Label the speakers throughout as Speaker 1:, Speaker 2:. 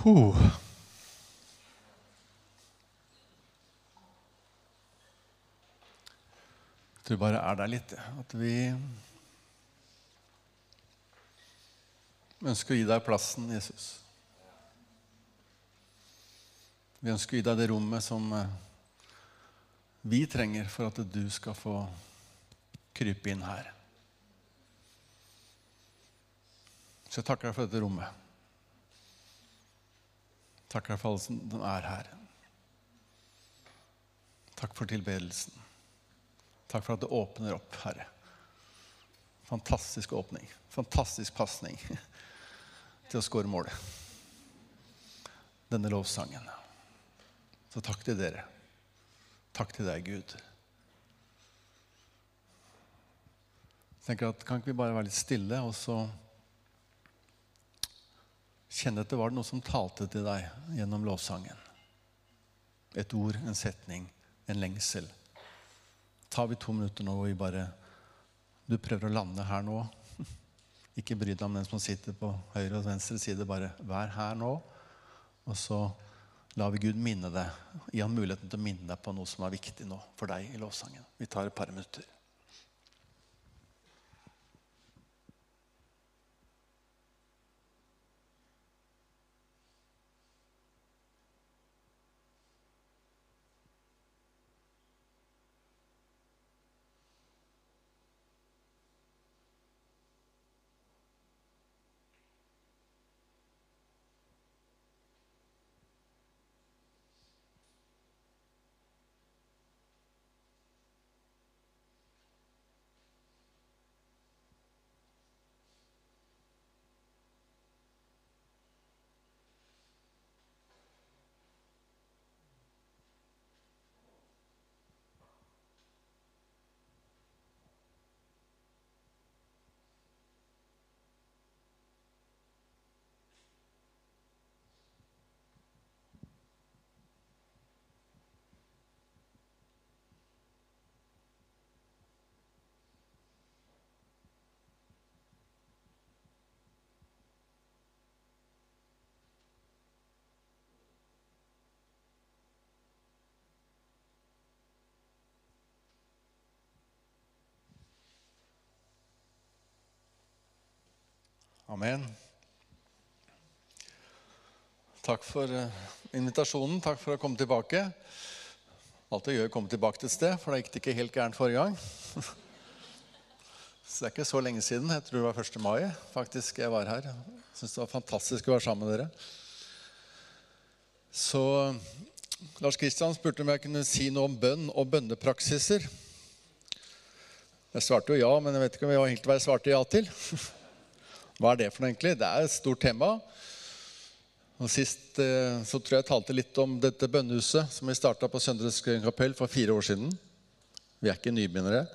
Speaker 1: Huh. Jeg tror bare er der litt. At vi ønsker å gi deg plassen, Jesus. Vi ønsker å gi deg det rommet som eh, vi trenger for at du skal få krype inn her. Så jeg takker deg for dette rommet. Takker deg for alle som er her. Takk for tilbedelsen. Takk for at det åpner opp, Herre. Fantastisk åpning. Fantastisk pasning til å skåre målet. Denne lovsangen. Så takk til dere. Takk til deg, Gud. Jeg tenker at Kan ikke vi bare være litt stille og så kjenne etter var det noe som talte til deg gjennom lovsangen? Et ord, en setning, en lengsel. Tar vi to minutter nå og vi bare Du prøver å lande her nå. Ikke bry deg om den som sitter på høyre og venstre side. Bare vær her nå. Og så lar vi Gud minne deg. Gi han muligheten til å minne deg på noe som er viktig nå for deg i lovsangen. Vi tar et par minutter. Amen. Takk for eh, invitasjonen. Takk for å komme tilbake. Alt det gjør å komme tilbake til et sted, for da gikk det ikke helt gærent forrige gang. Så det er ikke så lenge siden. Jeg tror det var 1. mai faktisk jeg var her. Syns det var fantastisk å være sammen med dere. Så Lars Kristian spurte om jeg kunne si noe om bønn og bønnepraksiser. Jeg svarte jo ja, men jeg vet ikke om jeg helt hva jeg svarte ja til. Hva er det for noe, egentlig? Det er et stort tema. Og Sist eh, så tror jeg jeg talte litt om dette bønnehuset som vi starta på Søndre kapell for fire år siden. Vi er ikke nybegynnere.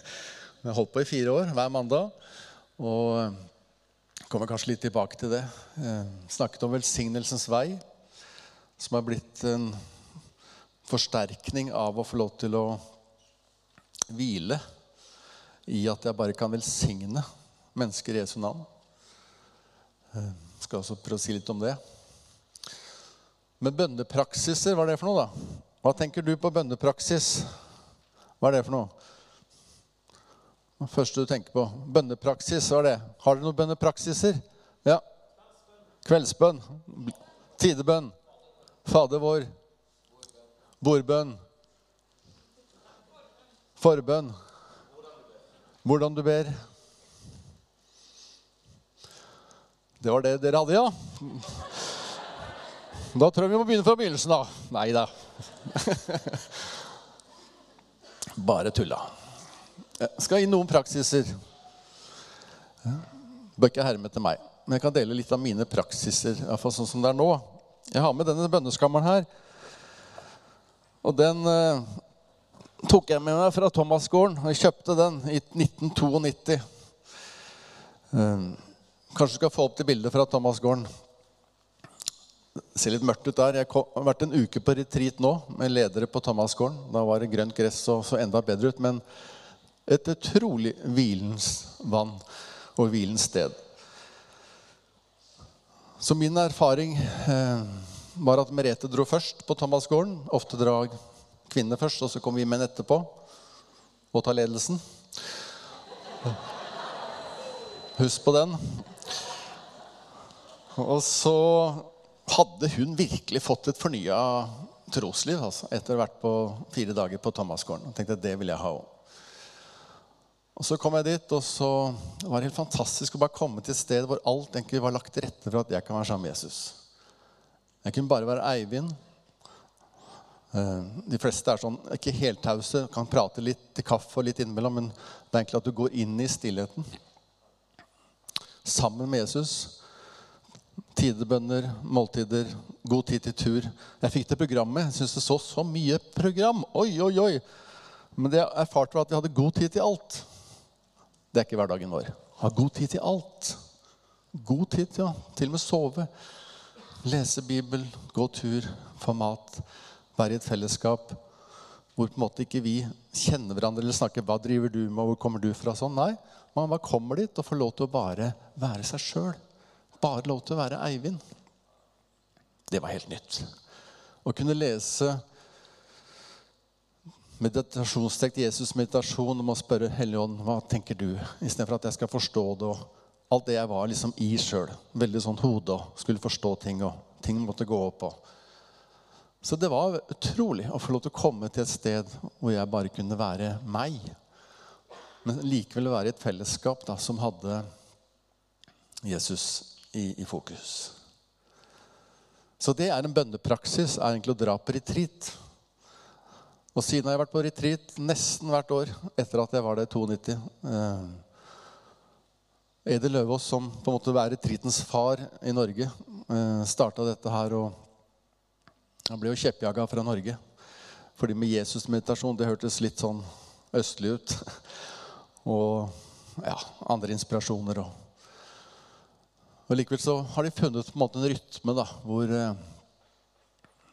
Speaker 1: Vi har holdt på i fire år hver mandag. Og kommer kanskje litt tilbake til det. Jeg snakket om velsignelsens vei, som har blitt en forsterkning av å få lov til å hvile i at jeg bare kan velsigne mennesker i Jesu navn. Jeg skal også prøve å si litt om det. Men bønnepraksiser, hva er det for noe, da? Hva tenker du på bønnepraksis? Hva er det for noe? Det første du tenker på. Bønnepraksis, hva er det? Har dere noen bønnepraksiser? Ja. Kveldsbønn. Tidebønn. Fader vår. Bordbønn. Forbønn. Hvordan du ber. Det var det dere hadde, ja? Da tror jeg vi må begynne fra begynnelsen, da. Nei da. Bare tulla. Jeg skal gi noen praksiser. Bør ikke herme etter meg. Men jeg kan dele litt av mine praksiser. I hvert fall sånn som det er nå. Jeg har med denne bønneskammeren her. Og den eh, tok jeg med meg fra Thomasgården. Jeg kjøpte den i 1992. Eh, kanskje du skal få opp det bildet fra Thomasgården. Det ser litt mørkt ut der. Jeg har vært en uke på retreat nå med ledere på Thomasgården. Da var det grønt gress og så enda bedre ut. Men et utrolig hvilens vann og hvilens sted. Så min erfaring eh, var at Merete dro først på Thomasgården. Ofte drar kvinnene først, og så kommer vi menn etterpå og tar ledelsen. Husk på den. Og så hadde hun virkelig fått et fornya trosliv altså, etter å ha vært på fire dager på Thomasgården. Og tenkte at det vil jeg ha òg. Og Så kom jeg dit, og så var det helt fantastisk å bare komme til et sted hvor alt egentlig var lagt til rette for at jeg kan være sammen med Jesus. Jeg kunne bare være Eivind. Eh, de fleste er sånn, ikke heltause, kan prate litt til kaffe og litt innimellom, men det er egentlig at du går inn i stillheten. Sammen med Jesus. Tidebønner, måltider, god tid til tur. Jeg fikk det programmet. Jeg syntes det så så mye program. Oi, oi, oi. Men det jeg erfarte, var at vi hadde god tid til alt. Det er ikke hverdagen vår. Ha god tid til alt. God tid å til og med sove. Lese Bibel, gå tur, få mat. Være i et fellesskap hvor på en måte ikke vi kjenner hverandre eller snakker 'Hva driver du med, hvor kommer du fra?' sånn. Nei, man bare kommer dit og får lov til å bare være seg sjøl. Bare lov til å være Eivind. Det var helt nytt. Å kunne lese meditasjonstekst, Jesus' meditasjon, om å spørre Helligånd hva tenker du, istedenfor at jeg skal forstå det. og Alt det jeg var liksom i sjøl. Veldig sånn hode og skulle forstå ting, og ting måtte gå opp. Og. Så det var utrolig å få lov til å komme til et sted hvor jeg bare kunne være meg. Men likevel være i et fellesskap da, som hadde Jesus i, i fokus. Så det er en bønnepraksis, er egentlig å dra på retreat. Og siden har jeg vært på retreat nesten hvert år etter at jeg var der i 92. Eh, Eder Løvaas, som på en måte er retreatens far i Norge, eh, starta dette her. og Han ble jo kjeppjaga fra Norge. Fordi med Jesus-meditasjon det hørtes litt sånn østlig ut. Og ja, andre inspirasjoner. Og, og likevel så har de funnet på en måte en rytme da, hvor, eh,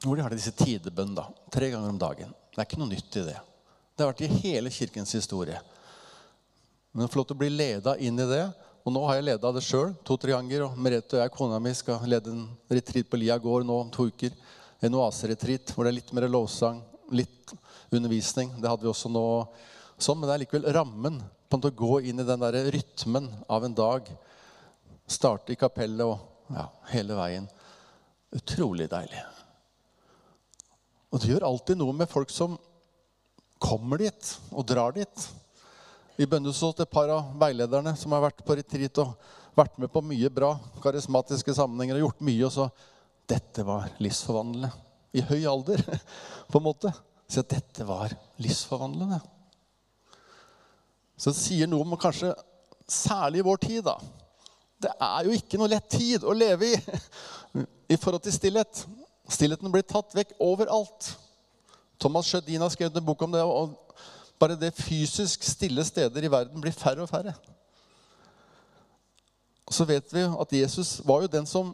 Speaker 1: hvor de har disse tidebønnene. tre ganger om dagen. Det er ikke noe nytt i det. Det har vært i hele kirkens historie. Men få lov til å bli leda inn i det Og nå har jeg leda det sjøl to-tre ganger. Og Merete og jeg, kona mi, skal lede en retreat på Lia gård nå om to uker. En oaseretreat hvor det er litt mer lovsang, litt undervisning. Det hadde vi også nå. Sånn, men det er likevel rammen på å gå inn i den der rytmen av en dag. Starte i kapellet og ja, hele veien. Utrolig deilig. Og det gjør alltid noe med folk som kommer dit og drar dit. Vi bønnesåt et par av veilederne som har vært på retreat og vært med på mye bra karismatiske sammenhenger og gjort mye. Og så Dette var livsforvandlende. I høy alder, på en måte. Så dette var livsforvandlende. Så det sier noe om kanskje særlig i vår tid, da. Det er jo ikke noe lett tid å leve i i forhold til stillhet. Stillheten blir tatt vekk overalt. Thomas Sjødin har skrevet en bok om det. og Bare det fysisk stille steder i verden blir færre og færre. Og Så vet vi at Jesus var jo den som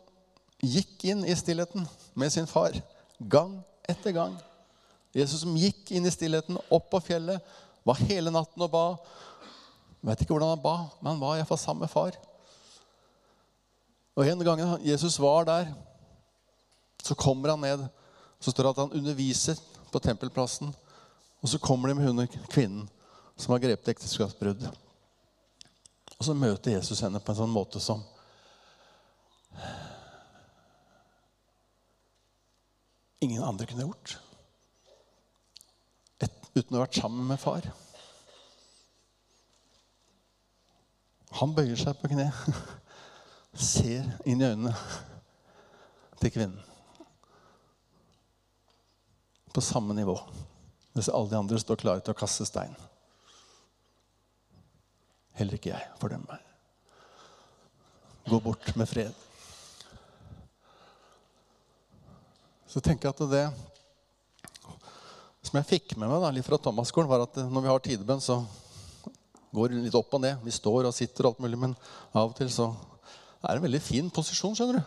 Speaker 1: gikk inn i stillheten med sin far. Gang etter gang. Jesus som gikk inn i stillheten, opp på fjellet, var hele natten og ba. Jeg vet ikke hvordan han ba, men han var iallfall sammen med far. Og En gang Jesus var der, så kommer han ned. Så står det at han underviser på tempelplassen. Og så kommer de med hun kvinnen som har grepet ekteskapsbrudd. Og så møter Jesus henne på en sånn måte som ingen andre kunne gjort. Et, uten å ha vært sammen med far. Han bøyer seg på kne, ser inn i øynene til kvinnen på samme nivå. Mens alle de andre står klare til å kaste stein. Heller ikke jeg fordømmer meg. Gå bort med fred. Så tenker jeg at det som jeg fikk med meg da, litt fra Thomas-skolen, var at når vi har tidebønn, så går det litt opp og ned. Vi står og sitter og alt mulig, men av og til så er en veldig fin posisjon, skjønner du.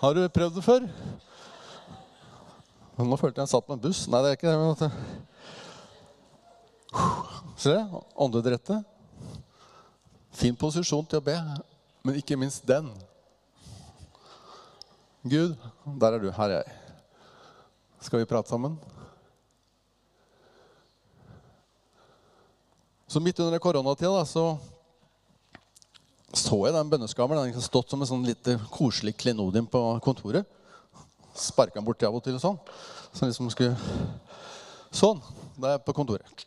Speaker 1: Har du prøvd det før? Nå følte jeg jeg satt på en buss. Nei, det er ikke det. Men dere? Åndedrettet. Fin posisjon til å be. men ikke minst den. Gud, der er du, her er jeg. Skal vi prate sammen? Så midt under koronatida så så jeg den bønneskammeren. Den hadde stått som en sånn lite koselig klenodium på kontoret. Sparka den borti av og til og sånn. Så liksom skulle Sånn. Da er jeg på kontoret.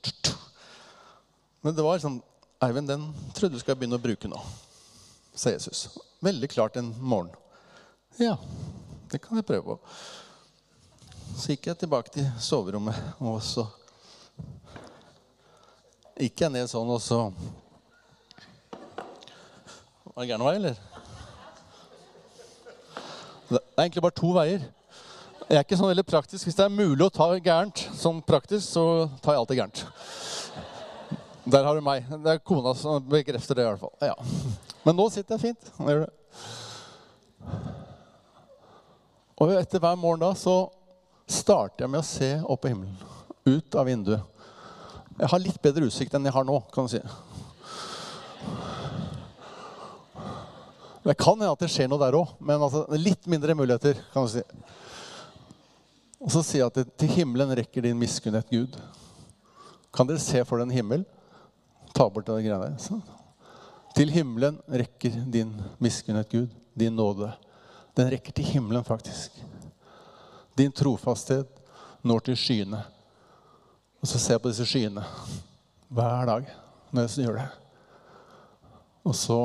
Speaker 1: Men det var liksom Eivind, den trodde du skal begynne å bruke nå, sa Jesus. Veldig klart en morgen. Ja, det kan jeg prøve på. Så gikk jeg tilbake til soverommet, og så gikk jeg ned sånn, og så Var det gæren vei, eller? Det er egentlig bare to veier. Jeg er ikke sånn veldig praktisk. Hvis det er mulig å ta gærent som praktisk, så tar jeg alltid gærent. Der har du meg. Det er kona som bekrefter det, i hvert fall. Ja. Men nå sitter jeg fint. Jeg gjør det. Og etter hver morgen da så starter jeg med å se opp på himmelen. Ut av vinduet. Jeg har litt bedre utsikt enn jeg har nå, kan du si. Det kan hende at det skjer noe der òg, men altså, litt mindre muligheter. kan du si. Og så sier jeg at til himmelen rekker din miskunnhet, Gud. Kan dere se for dere en himmel? Ta bort den greiene der. Så. Til himmelen rekker din miskunnhet, Gud. Din nåde. Den rekker til himmelen, faktisk. Din trofasthet når til skyene. Og så ser jeg på disse skyene hver dag når jeg gjør det. Og så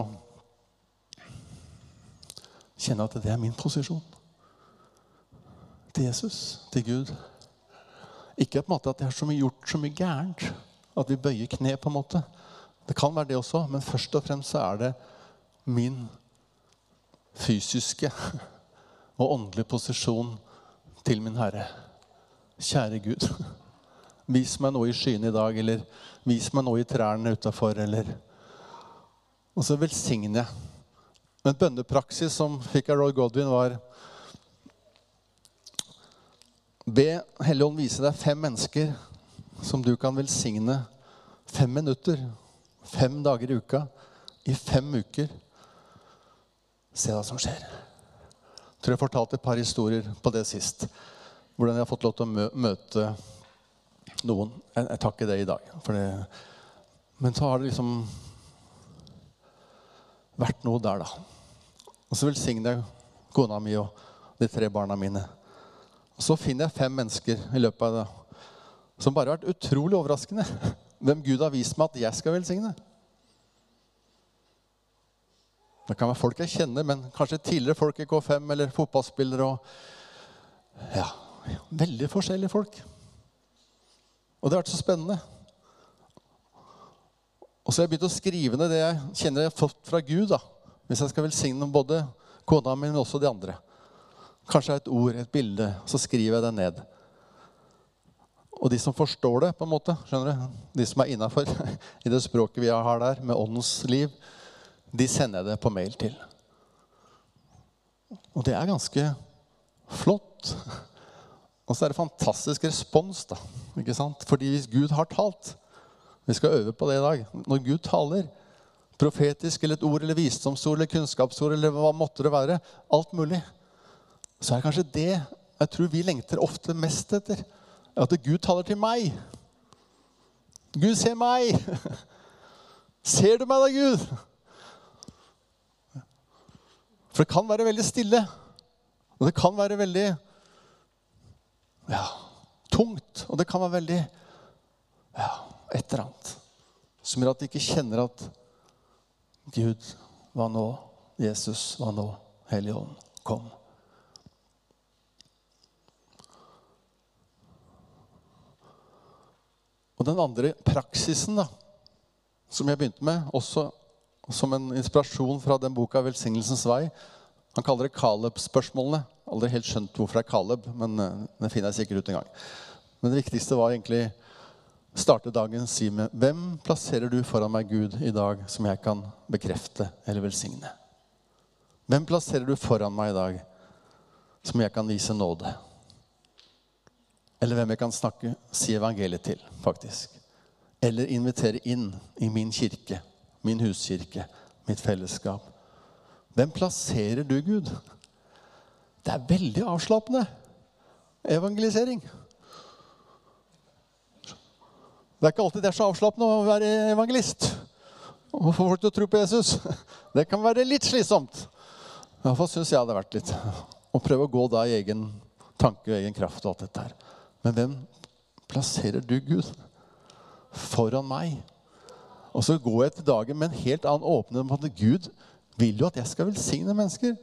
Speaker 1: kjenner at det er min posisjon. Til Jesus, til Gud. Ikke på en måte at jeg har så mye, gjort så mye gærent at vi bøyer kne. på en måte. Det kan være det også, men først og fremst så er det min fysiske og åndelige posisjon til min Herre. Kjære Gud, vis meg noe i skyene i dag, eller vis meg noe i trærne utafor, eller Og så velsigner jeg. Men bønnepraksis som fikk av Roy Godwin, var Be Helligånd vise deg fem mennesker som du kan velsigne fem minutter, fem dager i uka, i fem uker. Se hva som skjer. Jeg tror jeg fortalte et par historier på det sist. Hvordan jeg har fått lov til å møte noen. Jeg, ikke det i dag. Det, men så har det liksom vært noe der, da. Og så velsigner jeg kona mi og de tre barna mine. Og så finner jeg fem mennesker i løpet av det som bare har vært utrolig overraskende. Hvem Gud har vist meg at jeg skal velsigne. Det kan være folk jeg kjenner, men kanskje tidligere folk i K5 eller fotballspillere. og ja, Veldig forskjellige folk. Og det har vært så spennende. Og så har jeg begynt å skrive ned det jeg kjenner jeg har fått fra Gud. da, Hvis jeg skal velsigne både kona mi, men også de andre. Kanskje et ord, et bilde. Så skriver jeg det ned. Og de som forstår det, på en måte, skjønner du, de som er innafor i det språket vi har der, med åndens liv, de sender jeg det på mail til. Og det er ganske flott. Og så er det fantastisk respons, da. ikke sant? Fordi hvis Gud har talt Vi skal øve på det i dag. Når Gud taler, profetisk eller et ord eller visdomsord eller kunnskapsord eller hva måtte det være, alt mulig, så er det kanskje det jeg tror vi lengter ofte mest etter. At Gud taler til meg. Gud se meg. Ser du meg da, Gud? For det kan være veldig stille. Og det kan være veldig ja, tungt. Og det kan være veldig ja, et eller annet som gjør at de ikke kjenner at Gud, var nå? Jesus, var nå? Hellige Ånd, kom. Og den andre praksisen da, som jeg begynte med, også som en inspirasjon fra den boka 'Velsignelsens vei'. Han kaller det Caleb-spørsmålene. Aldri helt skjønt hvorfor det er Caleb, men eh, det finner jeg sikkert ut en gang. Men det viktigste var egentlig starte dagen si med Hvem plasserer du foran meg, Gud, i dag som jeg kan bekrefte eller velsigne? Hvem plasserer du foran meg i dag som jeg kan vise nåde? Eller hvem jeg kan snakke, si evangeliet til, faktisk. Eller invitere inn i min kirke, min huskirke, mitt fellesskap. Hvem plasserer du, Gud? Det er veldig avslappende evangelisering. Det er ikke alltid det er så avslappende å være evangelist og få folk til å tro på Jesus. Det kan være litt slitsomt. Iallfall syns jeg det hadde vært litt. Å prøve å gå da i egen tanke og egen kraft og alt dette her. Men hvem plasserer du Gud foran meg? Og så går jeg til dagen med en helt annen åpning om at Gud vil jo at jeg skal velsigne mennesker.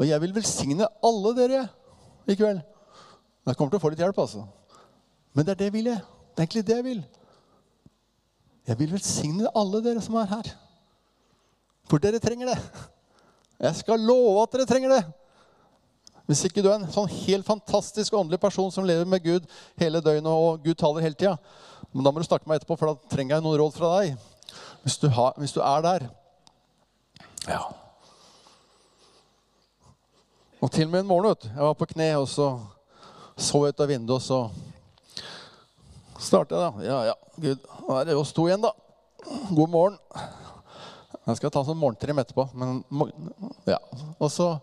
Speaker 1: Og jeg vil velsigne alle dere i kveld. Jeg kommer til å få litt hjelp, altså. Men det er det vil jeg. Det er egentlig det jeg vil. Jeg vil velsigne alle dere som er her. For dere trenger det. Jeg skal love at dere trenger det. Hvis ikke du er en sånn helt fantastisk åndelig person som lever med Gud hele døgnet, og Gud taler hele tida, men da må du snakke med meg etterpå, for da trenger jeg noen råd fra deg. Hvis du, har, hvis du er der. Ja. Og til og med en morgen, vet. Jeg var på kne, og så så jeg ut av vinduet, og så startet jeg, da. Ja, ja, Gud, da er det oss to igjen, da. God morgen. Jeg skal ta sånn morgentrim etterpå, men Ja. Og så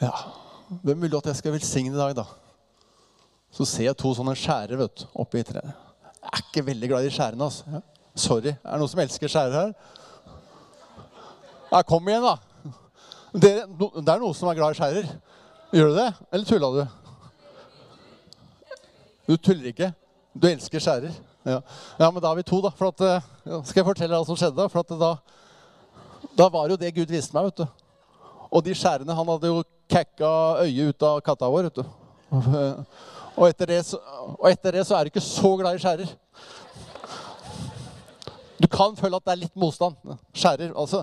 Speaker 1: Ja. Hvem vil du at jeg skal velsigne i dag, da? Så ser jeg to sånne skjærer vet du, oppi treet. Jeg er ikke veldig glad i skjærene. altså. Ja. Sorry. Er det noen som elsker skjærer her? Ja, kom igjen, da. Det er noen som er glad i skjærer. Gjør du det? Eller tulla du? Du tuller ikke? Du elsker skjærer? Ja. ja, men da er vi to, da. For at, ja, skal jeg fortelle hva som skjedde? For at da, da var jo det Gud viste meg. vet du. Og de skjærene Han hadde jo kakka øyet ut av katta vår. vet du. Og etter, det, og etter det så er du ikke så glad i skjærer. Du kan føle at det er litt motstand. Skjærer. altså,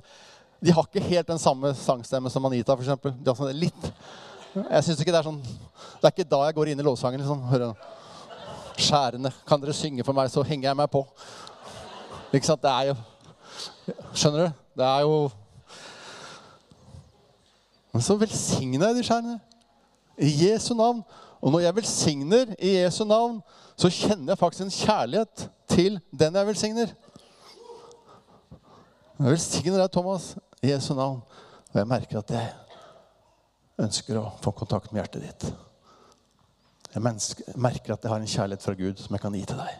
Speaker 1: De har ikke helt den samme sangstemmen som Anita, f.eks. Sånn litt. Jeg synes ikke Det er sånn, det er ikke da jeg går inn i lovsangen. liksom, hører Skjærende. Kan dere synge for meg, så henger jeg meg på. Ikke sant? Det er jo Skjønner du? Det er jo Men så velsigner jeg de skjærene. I Jesu navn. Og når jeg velsigner i Jesu navn, så kjenner jeg faktisk en kjærlighet til den jeg velsigner. Jeg velsigner deg, Thomas, i Jesu navn. Og jeg merker at jeg ønsker å få kontakt med hjertet ditt. Jeg merker at jeg har en kjærlighet fra Gud som jeg kan gi til deg.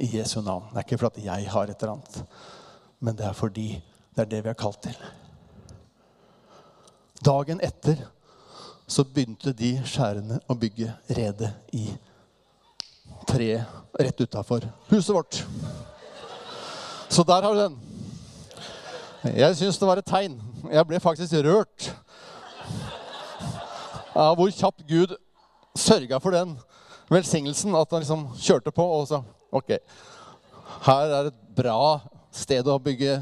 Speaker 1: I Jesu navn. Det er ikke fordi jeg har et eller annet, men det er fordi det er det vi er kalt til. Dagen etter så begynte de skjærene å bygge redet i treet rett utafor huset vårt. Så der har du den. Jeg syns det var et tegn. Jeg ble faktisk rørt av hvor kjapt Gud sørga for den velsignelsen. At han liksom kjørte på og sa OK, her er et bra sted å bygge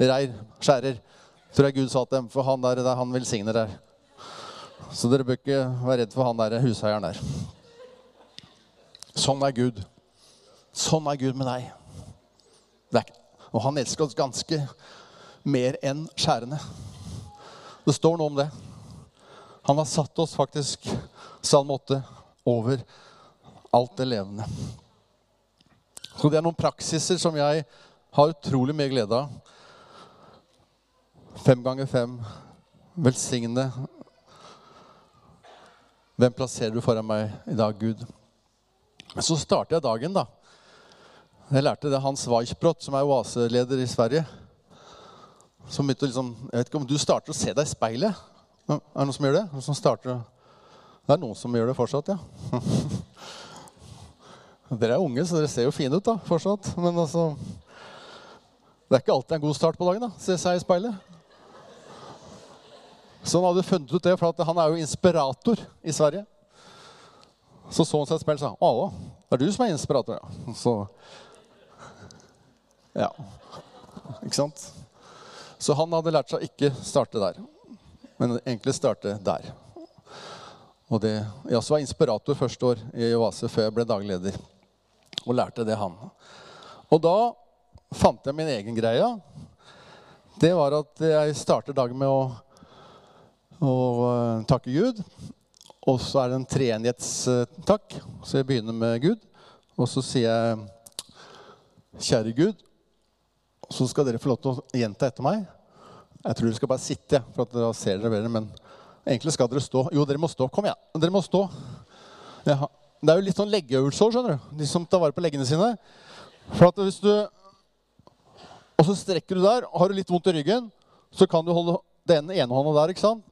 Speaker 1: reir, skjærer. Tror jeg Gud sa til dem, for han der, der han velsigner der. Så dere bør ikke være redd for han der huseieren der. Sånn er Gud. Sånn er Gud med deg. og han elsker oss ganske mer enn skjærene. Det står noe om det. Han har satt oss faktisk, Salm 8, over alt det levende. Så det er noen praksiser som jeg har utrolig mye glede av. Fem ganger fem. Velsigne hvem plasserer du foran meg i dag, Gud? Så starter jeg dagen, da. Jeg lærte det Hans Weichbrot, som er oaseleder i Sverige. Som begynte liksom, Jeg vet ikke om du starter å se deg i speilet? Er det noen som gjør det? Noen som starter, det er noen som gjør det fortsatt, ja. Dere er unge, så dere ser jo fine ut da, fortsatt. Men altså Det er ikke alltid en god start på dagen. da, Se seg i speilet. Så han hadde funnet ut det, for han er jo inspirator i Sverige. Så så han seg i speilet og sa å, det er du som er inspirator. Ja. Så Ja. Ikke sant? Så han hadde lært seg å ikke starte der, men egentlig starte der. Og det, Jeg også var inspirator første år i Oase før jeg ble daglig leder. Og lærte det, han. Og da fant jeg min egen greie. Det var at jeg starter dagen med å å uh, takke Gud. Og så er det en treenighetstakk. Så jeg begynner med Gud. Og så sier jeg Kjære Gud. Så skal dere få lov til å gjenta etter meg. Jeg tror dere skal bare sitte, for at dere ser dere bedre. Men egentlig skal dere stå. Jo, dere må stå. Kom igjen. Dere må stå. Ja. Det er jo litt sånn leggeøvelse òg, skjønner du. De som tar vare på leggene sine. For at hvis du Og så strekker du der, har du litt vondt i ryggen, så kan du holde den ene hånda der, ikke sant?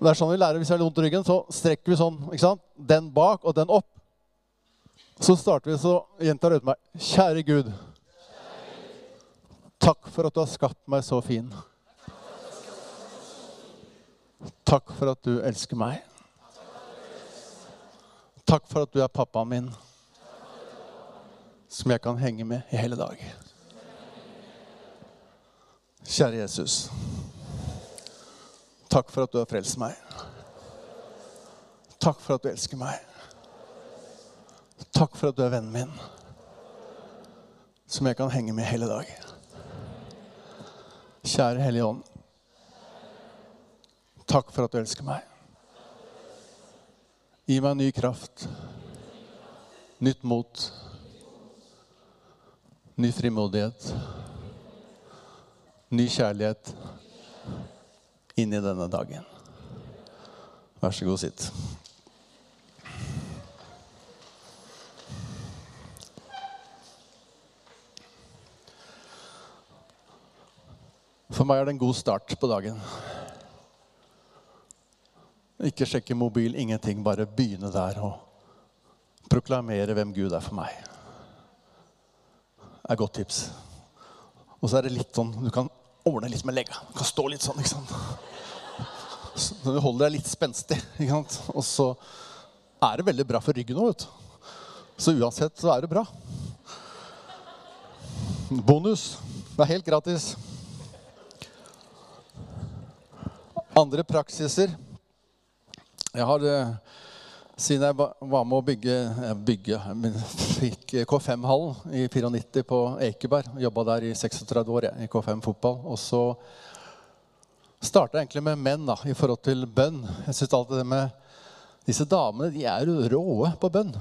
Speaker 1: Det er sånn vi lærer hvis vi har litt vondt i ryggen. Så strekker vi sånn. ikke sant? Den bak og den opp. Så starter vi, så gjentar jeg ut meg. Kjære Gud. Takk for at du har skapt meg så fin. Takk for at du elsker meg. Takk for at du er pappaen min, som jeg kan henge med i hele dag. Kjære Jesus. Takk for at du har frelst meg. Takk for at du elsker meg. Takk for at du er vennen min, som jeg kan henge med hele dag. Kjære Hellige Ånd. Takk for at du elsker meg. Gi meg ny kraft, nytt mot, ny frimodighet, ny kjærlighet inn i denne dagen. Vær så god, sitt. For meg er det en god start på dagen. Ikke sjekke mobil, ingenting. Bare begynne der og proklamere hvem Gud er for meg. Det er et godt tips. Og så er det litt sånn Du kan ordne litt med legga. Du kan stå litt sånn. ikke sant? Så du holder deg litt spenstig. ikke sant? Og så er det veldig bra for ryggen òg, vet du. Så uansett så er det bra. Bonus. Det er helt gratis. Andre praksiser. Jeg har, eh, siden jeg var med å bygge, eh, bygge fikk K5-hallen i 94 på Ekeberg, jobba der i 36 år jeg, i K5 fotball. Og så starta jeg egentlig med menn da, i forhold til bønn. Jeg synes alltid det med Disse damene de er råe på bønn.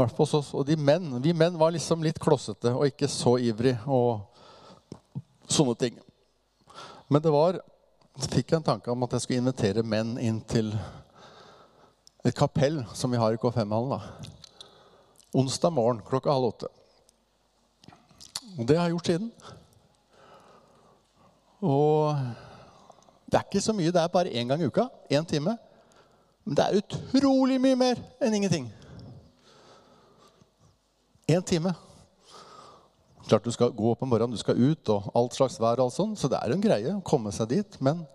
Speaker 1: Og de menn, vi menn var liksom litt klossete og ikke så ivrig og sånne ting. Men det var så fikk jeg en tanke om at jeg skulle invitere menn inn til et kapell som vi har i K5-hallen. Onsdag morgen klokka halv åtte. Og det har jeg gjort siden. Og det er ikke så mye. Det er bare én gang i uka. Én time. Men det er utrolig mye mer enn ingenting. Én time. Klart du skal gå opp om morgenen, du skal ut, og alt slags vær og alt sånt, Så det er en greie å komme seg dit. Men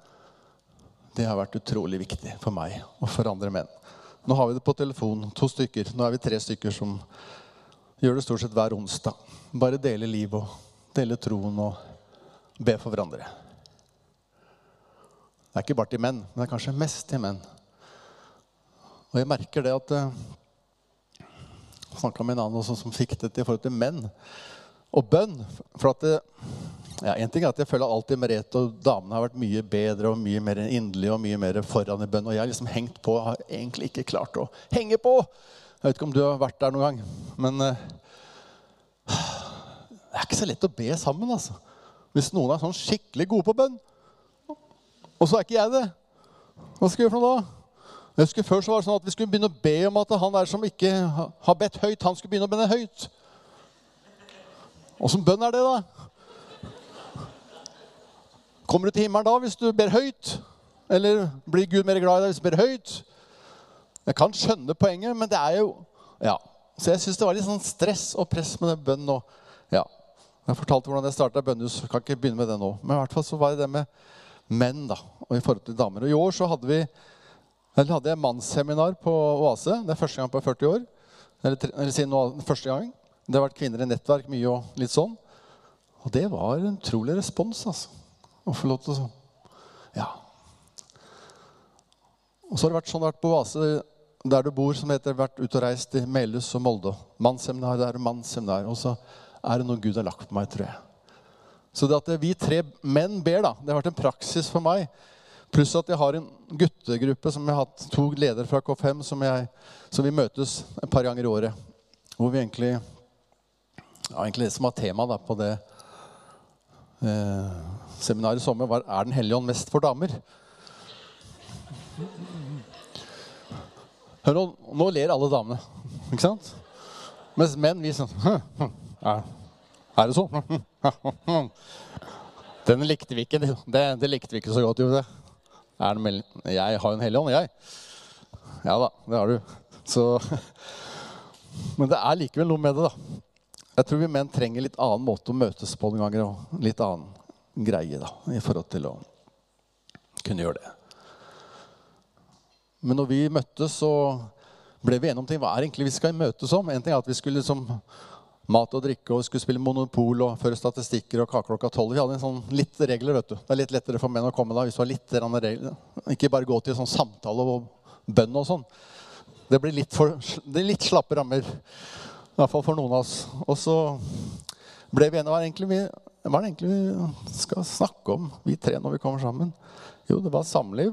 Speaker 1: det har vært utrolig viktig for meg og for andre menn. Nå har vi det på telefon, to stykker. Nå er vi tre stykker som gjør det stort sett hver onsdag. Bare dele liv og dele troen og be for hverandre. Det er ikke bare til menn, men det er kanskje mest til menn. Og jeg merker det at eh, Jeg snakka med en annen også som fikk dette i forhold til menn og bønn. For at det, ja, en ting er at jeg føler alltid Merete og damene har vært mye bedre og mye mer inderlige og mye mer foran i bønn. Og jeg har liksom hengt på har egentlig ikke klart å henge på. Jeg vet ikke om du har vært der noen gang. Men uh, det er ikke så lett å be sammen. altså. Hvis noen er sånn skikkelig gode på bønn, og så er ikke jeg det. Hva skal vi gjøre for noe da? Jeg husker Før så var det sånn at vi skulle begynne å be om at han der som ikke har bedt høyt, han skulle begynne å be høyt. Åssen bønn er det, da? Kommer du til himmelen da hvis du ber høyt? Eller blir Gud mer glad i deg hvis du ber høyt? Jeg kan skjønne poenget, men det er jo Ja. Så jeg syns det var litt sånn stress og press med den bønnen nå. Ja. Jeg fortalte hvordan jeg starta bønnehus. Kan ikke begynne med det nå. Men i hvert fall så var det det med menn da, og i forhold til damer. Og i år så hadde vi eller hadde jeg mannsseminar på Oase. Det er første gang på 40 år. Eller, eller siden nå, første gang. Det har vært kvinner i nettverk mye og litt sånn. Og det var en utrolig respons, altså. Å få lov til å Ja. Og så har det vært sånn det har vært på Vase der du bor, som heter vært ute og reist i Melhus og Molde. Mannsseminar der og mannsseminar. Og så er det noe Gud har lagt på meg, tror jeg. Så det at vi tre menn ber, da, det har vært en praksis for meg. Pluss at jeg har en guttegruppe som jeg har hatt to ledere fra K5 som, jeg, som vi møtes et par ganger i året. Hvor vi egentlig ja, egentlig det som var temaet på det eh, seminaret i sommer, var er Den hellige ånd mest for damer. Hør nå, nå ler alle damene, ikke sant? Mens menn vi sånn Er, er det sånn? Den likte vi ikke. Det, det likte vi ikke så godt. Jo, det. jeg har jo en hellig ånd, jeg. Ja da, det har du. Så, men det er likevel noe med det, da. Jeg tror vi menn trenger litt annen måte å møtes på noen ganger. Og litt annen greie da, i forhold til å kunne gjøre det. Men når vi møttes, så ble vi enige om ting. Hva er egentlig vi skal møtes om? En ting er at vi skulle liksom mat og drikke og vi skulle spille Monopol og føre statistikker og kake klokka tolv. Vi hadde en sånn litt regler. vet du. Det er litt lettere for menn å komme da hvis du har litt regler. Ikke bare gå til sånn samtale og bønn og sånn. Det blir litt, for, det er litt slappe rammer. I hvert fall for noen av oss. Og så ble vi enige hva er vi, hva er det egentlig vi skal snakke om, vi tre, når vi kommer sammen? Jo, det var samliv.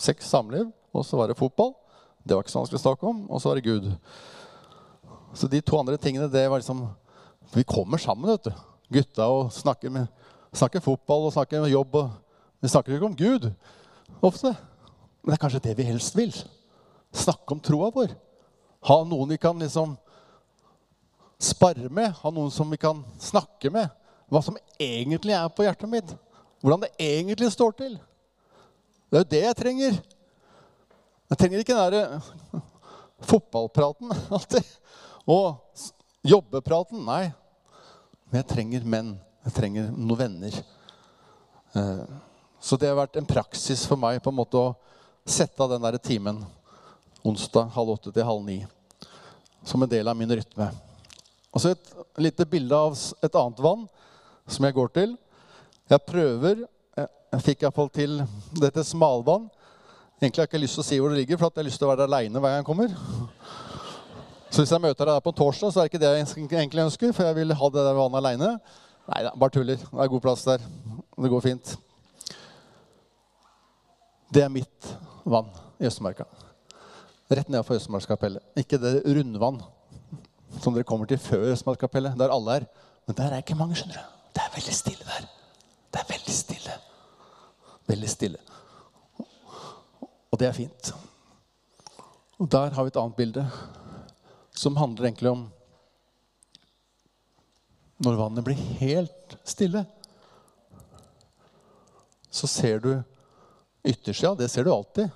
Speaker 1: Sex, samliv. Og så var det fotball. Det var ikke så vanskelig å snakke om. Og så var det Gud. Så de to andre tingene, det var liksom Vi kommer sammen, vet du. Gutta og snakker, med, snakker fotball og snakker jobb. Og, vi snakker ikke om Gud ofte. Men det er kanskje det vi helst vil. Snakke om troa vår. Ha noen vi kan liksom sparre med, ha noen som vi kan snakke med. Hva som egentlig er på hjertet mitt. Hvordan det egentlig står til. Det er jo det jeg trenger. Jeg trenger ikke den derre fotballpraten alltid. Og jobbepraten. Nei. Men jeg trenger menn. Jeg trenger noen venner. Eh, så det har vært en praksis for meg på en måte å sette av den der timen onsdag halv åtte til halv ni som en del av min rytme. Og så et lite bilde av et annet vann som jeg går til. Jeg prøver Jeg fikk iallfall til dette smalvann. Egentlig har jeg ikke lyst til å si hvor det ligger, for jeg har lyst til å være aleine hver gang jeg kommer. Så hvis jeg møter deg der på torsdag, så er det ikke det jeg egentlig ønsker. For jeg vil ha det der vannet aleine. Nei da, bare tuller. Det er god plass der. Det går fint. Det er mitt vann i Østmarka. Rett nedenfor Østmarkskapellet. Ikke det rundvann som dere kommer til før Østmarkskapellet, der alle er. Men der er ikke mange, skjønner du. Det er veldig stille der. Det er veldig stille. Veldig stille. Og det er fint. Og der har vi et annet bilde som handler egentlig om når vannet blir helt stille. Så ser du yttersida. Det ser du alltid.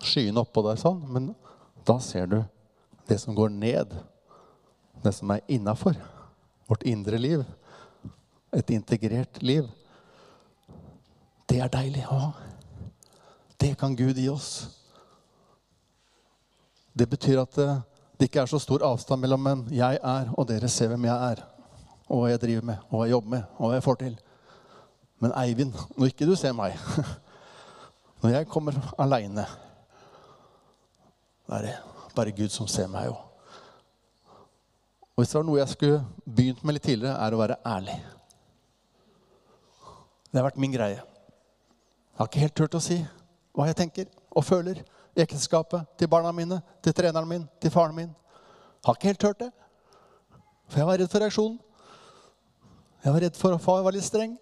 Speaker 1: Skyene oppå der sånn. Men da ser du det som går ned det som er innafor vårt indre liv, et integrert liv, det er deilig å ha. Det kan Gud gi oss. Det betyr at det, det ikke er så stor avstand mellom en jeg er, og dere ser hvem jeg er, og hva jeg driver med, og hva jeg jobber med, og hva jeg får til. Men Eivind, når ikke du ser meg Når jeg kommer aleine, da er det bare Gud som ser meg. jo. Og hvis det var noe jeg skulle begynt med litt tidligere, er å være ærlig. Det har vært min greie. Jeg har ikke helt turt å si hva jeg tenker og føler i ekteskapet til barna mine, til treneren min, til faren min. Jeg har ikke helt turt det. For jeg var redd for reaksjonen. Jeg var redd for at far var litt streng.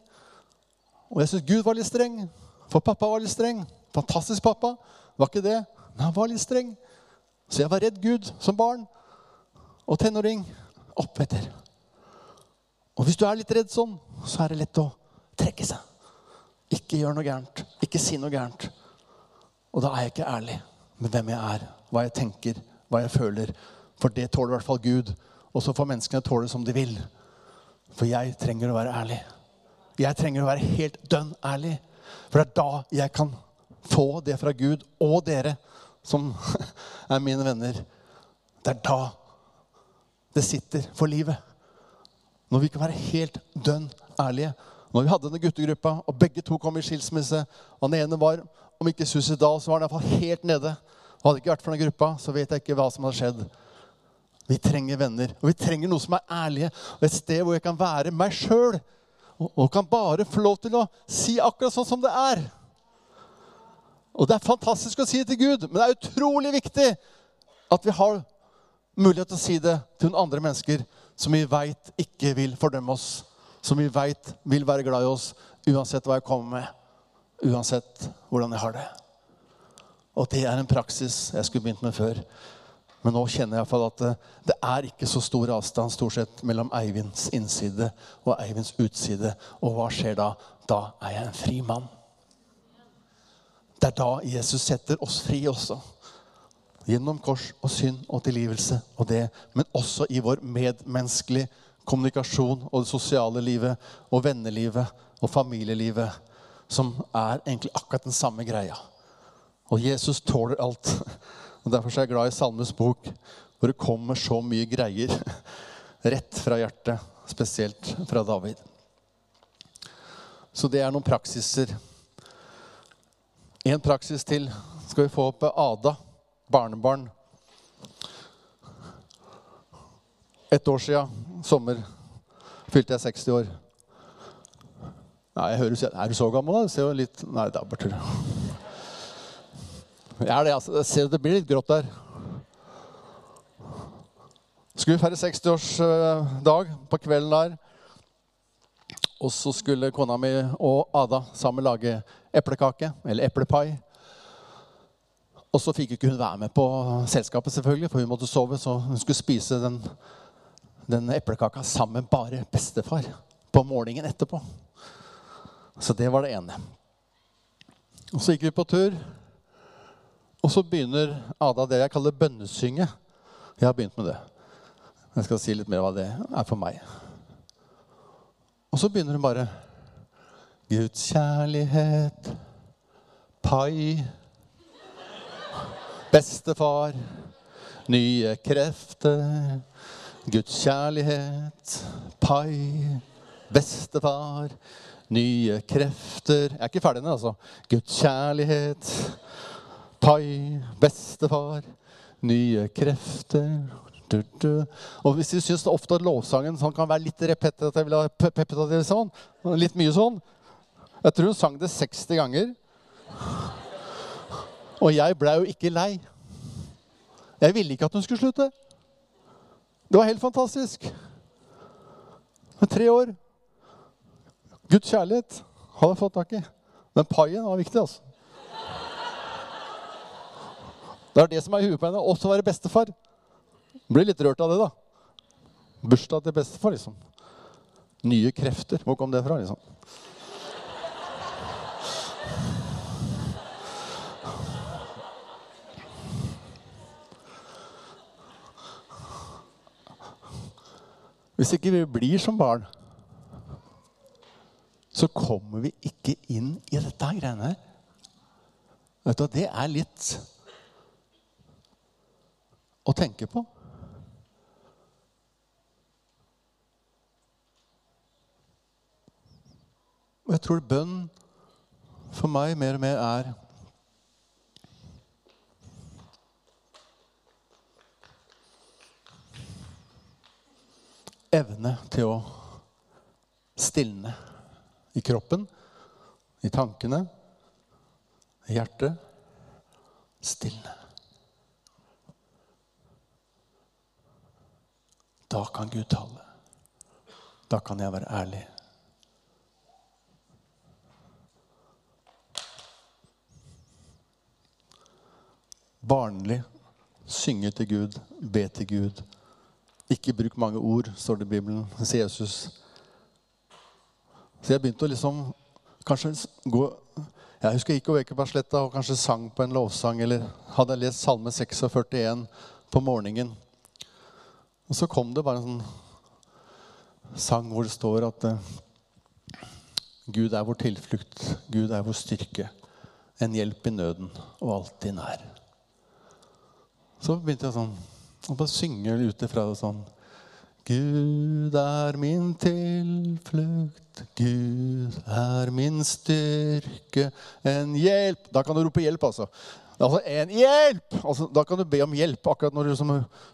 Speaker 1: Og jeg syns Gud var litt streng. For pappa var litt streng. Fantastisk pappa. Var ikke det? Men han var litt streng. Så jeg var redd Gud som barn og tenåring oppetter. Og hvis du er litt redd sånn, så er det lett å trekke seg. Ikke gjør noe gærent. Ikke si noe gærent. Og da er jeg ikke ærlig med hvem jeg er, hva jeg tenker, hva jeg føler. For det tåler i hvert fall Gud. Og så får menneskene tåle som de vil. For jeg trenger å være ærlig. Jeg trenger å være helt dønn ærlig. For det er da jeg kan få det fra Gud og dere, som er mine venner. Det er da det sitter for livet. Når vi kan være helt dønn ærlige. Når vi hadde denne guttegruppa, og begge to kom i skilsmisse og Den ene var, om ikke suicidal, så var han iallfall helt nede. Og hadde ikke vært for den gruppa, så vet jeg ikke hva som hadde skjedd. Vi trenger venner, og vi trenger noe som er ærlige. Og et sted hvor jeg kan være meg sjøl. Og, og kan bare få lov til å si akkurat sånn som det er. Og det er fantastisk å si det til Gud, men det er utrolig viktig at vi har mulighet til å si det til noen andre mennesker som vi veit ikke vil fordømme oss, som vi veit vil være glad i oss uansett hva jeg kommer med, uansett hvordan jeg har det. Og det er en praksis jeg skulle begynt med før. Men nå kjenner jeg at det, det er ikke så stor avstand stort sett mellom Eivinds innside og Eivinds utside. Og hva skjer da? Da er jeg en fri mann. Det er da Jesus setter oss fri også. Gjennom kors og synd og tilgivelse og det. Men også i vår medmenneskelige kommunikasjon og det sosiale livet og vennelivet og familielivet. Som er egentlig akkurat den samme greia. Og Jesus tåler alt. Og Derfor er jeg glad i Salmes bok, hvor det kommer så mye greier rett fra hjertet. Spesielt fra David. Så det er noen praksiser. En praksis til skal vi få opp Ada, barnebarn. Et år sia, sommer, fylte jeg 60 år. Nei, jeg hører, Er du så gammel, da? ser jo litt Nei, det er bare tull. Jeg er det, altså. Jeg ser det blir litt grått der. Skulle feire 60-årsdag på kvelden der. Og så skulle kona mi og Ada sammen lage eplekake, eller eplepai. Og så fikk ikke hun være med på selskapet, selvfølgelig, for hun måtte sove. Så hun skulle spise den, den eplekaka sammen med bare bestefar på morgenen etterpå. Så det var det ene. Og så gikk vi på tur. Og så begynner Ada det jeg kaller bønnesynge. Jeg har begynt med det. Jeg skal si litt mer hva det er for meg. Og så begynner hun bare Guds kjærlighet, pai, bestefar, nye krefter. Guds kjærlighet, pai, bestefar, nye krefter. Jeg er ikke ferdig ennå, altså. Guds kjærlighet, pai, bestefar, nye krefter. Du, du. Og hvis du syns ofte at lovsangen sånn kan være litt repetitiv sånn, litt mye sånn Jeg tror hun sang det 60 ganger. Og jeg ble jo ikke lei. Jeg ville ikke at hun skulle slutte. Det var helt fantastisk. Med tre år. Guds kjærlighet hadde jeg fått tak i. Den paien var viktig, altså. Det er det som er i huet på henne. Også være bestefar. Blir litt rørt av det, da. Bursdag til bestefar, liksom. Nye krefter. Hvor kom det fra, liksom? Hvis ikke vi blir som barn, så kommer vi ikke inn i dette greiene her. Det er litt å tenke på. Og jeg tror bønn for meg mer og mer er Evne til å stilne i kroppen, i tankene, i hjertet. Stilne. Da kan Gud tale. Da kan jeg være ærlig. Barnlig synge til Gud, be til Gud. Ikke bruk mange ord, står det i Bibelen, sier Jesus. Så jeg begynte å liksom kanskje gå Jeg husker jeg gikk over Ekebergsletta og kanskje sang på en lovsang, eller hadde lest Salme 46 på morgenen. Og så kom det bare en sånn sang hvor det står at uh, Gud er vår tilflukt, Gud er vår styrke, en hjelp i nøden og alltid nær. Så begynte jeg sånn å bare synger ut ifra det sånn Gud er min tilflukt, Gud er min styrke, en hjelp Da kan du rope hjelp, altså. Altså en hjelp! Altså, da kan du be om hjelp. Akkurat når du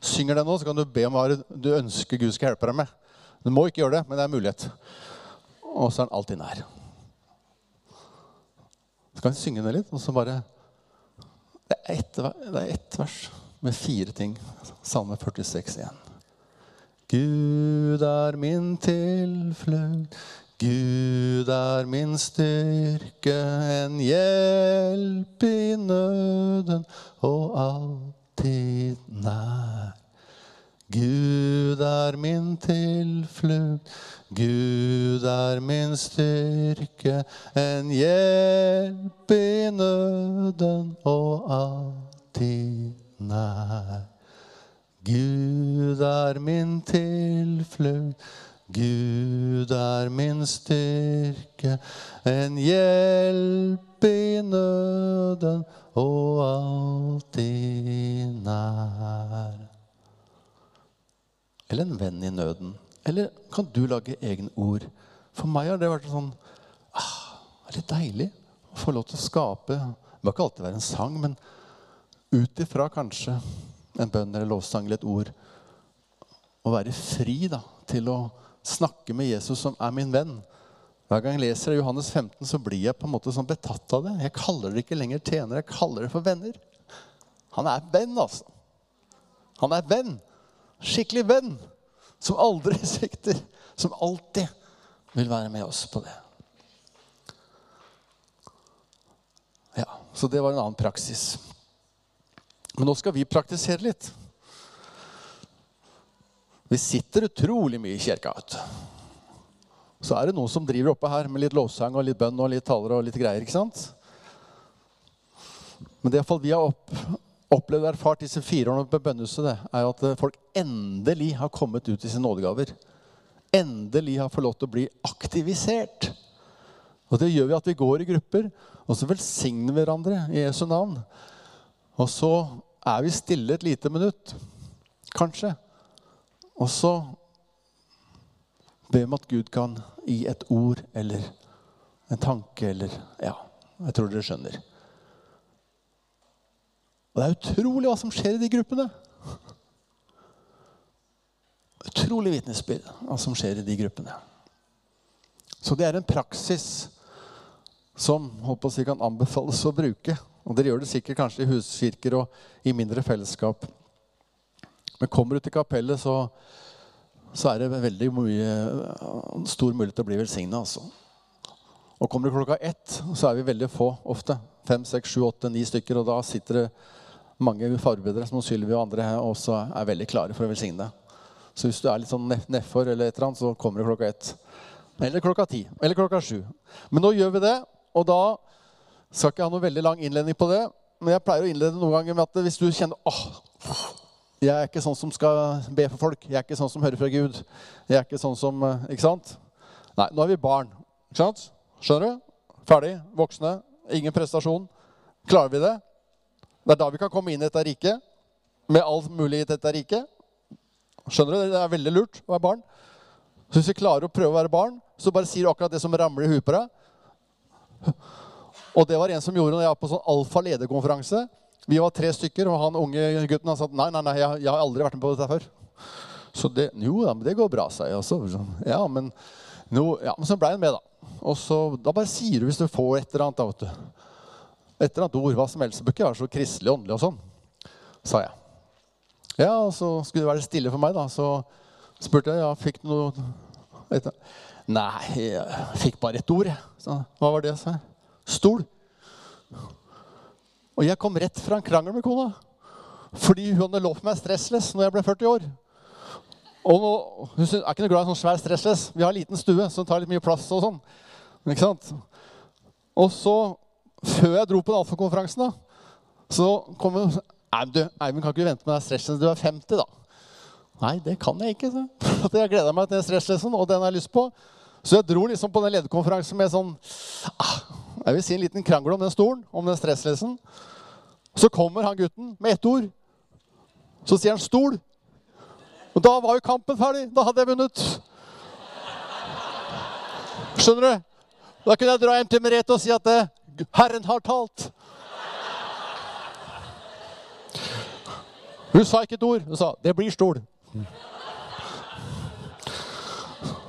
Speaker 1: synger det nå, så kan du be om hva du ønsker Gud skal hjelpe deg med. Du må ikke gjøre det, men det er en mulighet. Og så er han alltid nær. Så kan vi synge ned litt, og så bare Det er ett, ett vers med fire ting. Salme 46 igjen. Gud er min tilflukt. Gud er min styrke, en hjelp i nøden og alltid nær. Gud er min tilflukt, Gud er min styrke, en hjelp i nøden og alltid nær. Gud er min tilflukt, Gud er min styrke, en hjelp i nøden og alltid nær. Eller en venn i nøden. Eller kan du lage egne ord? For meg har det vært sånn ah, litt deilig å få lov til å skape. Det må ikke alltid være en sang, men ut ifra kanskje en bønn eller lovsang eller et ord. Å være fri da, til å snakke med Jesus, som er min venn. Hver gang jeg leser Johannes 15, så blir jeg på en måte sånn betatt av det. Jeg kaller det ikke lenger tjenere, jeg kaller det for venner. Han er venn, altså. Han er venn. Skikkelig venn. Som aldri svikter. Som alltid vil være med oss på det. Ja, Så det var en annen praksis. Men nå skal vi praktisere litt. Vi sitter utrolig mye i kirka. Så er det noen som driver oppe her med litt lovsang og litt bønn og litt taler og litt greier. ikke sant? Men det iallfall vi har opp, opplevd og erfart disse fire årene på bønnehuset, det, er at folk endelig har kommet ut i sine nådegaver. Endelig har fått lov til å bli aktivisert. Og det gjør vi at vi går i grupper, og så velsigner vi hverandre i Jesu navn. Og så er vi stille et lite minutt, kanskje. Og så ber vi om at Gud kan gi et ord eller en tanke eller Ja, jeg tror dere skjønner. Og det er utrolig hva som skjer i de gruppene. Utrolig vitnesbyrd hva som skjer i de gruppene. Så det er en praksis som håper jeg, kan anbefales å bruke. Og dere gjør det sikkert kanskje i huskirker og i mindre fellesskap. Men kommer du til kapellet, så, så er det veldig mye, stor mulighet til å bli velsigna. Altså. Og kommer du klokka ett, så er vi veldig få ofte. Fem, seks, sju, åtte, ni stykker. Og da sitter det mange forberedere som Sylvi og andre her også er veldig klare for å velsigne. Så hvis du er litt sånn nedfor, eller eller så kommer du klokka ett. Eller klokka ti. Eller klokka sju. Men nå gjør vi det, og da skal ikke ha noe veldig lang innledning på det. Men jeg pleier å innlede noen ganger med at hvis du kjenner åh, jeg er ikke sånn som skal be for folk. Jeg er ikke sånn som hører fra Gud. Jeg er ikke sånn som eh, Ikke sant? Nei, nå er vi barn. Ikke sant? Skjønner du? Ferdig. Voksne. Ingen prestasjon. Klarer vi det? Det er da vi kan komme inn i dette riket. Med all mulig i dette riket. Skjønner du? Det er veldig lurt å være barn. Så hvis vi klarer å prøve å være barn, så bare sier du akkurat det som ramler i huet på deg. Og det var en som gjorde når jeg var på sånn alfa-lederkonferanse. Vi var tre stykker, og han unge gutten han sa nei, nei, nei, jeg, jeg har aldri vært med på dette før. Så det, jo da, men det går bra, sa jeg også. Ja, men, no, ja, men så ble han med, da. Og så, Da bare sier du hvis du får et eller annet. da, vet du. Et eller annet ord, hva som helst. Det bør ikke være så kristelig åndelig og sånn, sa jeg. Ja, og så skulle det være stille for meg, da. Så spurte jeg ja, fikk du noe etter? Nei, jeg fikk bare ett ord. Så, hva var det? sa jeg. Stol. Og jeg kom rett fra en krangel med kona. Fordi hun hadde lovt meg stressless når jeg ble 40 år. Og nå, Hun er ikke noe glad i sånn svær stressless. Vi har en liten stue så den tar litt mye plass. Og sånn. Ikke sant? Og så, før jeg dro på den alfakonferansen, så kom hun Nei, du, Eivind, kan ikke du vente med deg stressless til du er 50, da? Nei, det kan jeg ikke. Så. Jeg gleder meg til stresslessen, og den har jeg lyst på. Så jeg dro liksom på den lederkonferansen med sånn ah, Jeg vil si en liten krangel om den stolen, om den stresslessen. Så kommer han gutten med ett ord. Så sier han 'stol'. Og da var jo kampen ferdig. Da hadde jeg vunnet. Skjønner du? Da kunne jeg dra hjem til Merete og si at eh, 'Herren har talt'. Hun sa ikke et ord. Hun sa 'det blir stol'.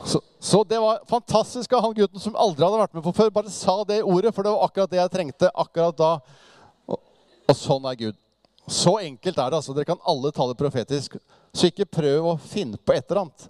Speaker 1: Så, så, det var fantastisk av han gutten som aldri hadde vært med på før, bare sa det ordet, for det var akkurat det jeg trengte akkurat da. Og, og sånn er Gud. Så enkelt er det. altså. Dere kan alle tale profetisk. Så ikke prøv å finne på et eller annet.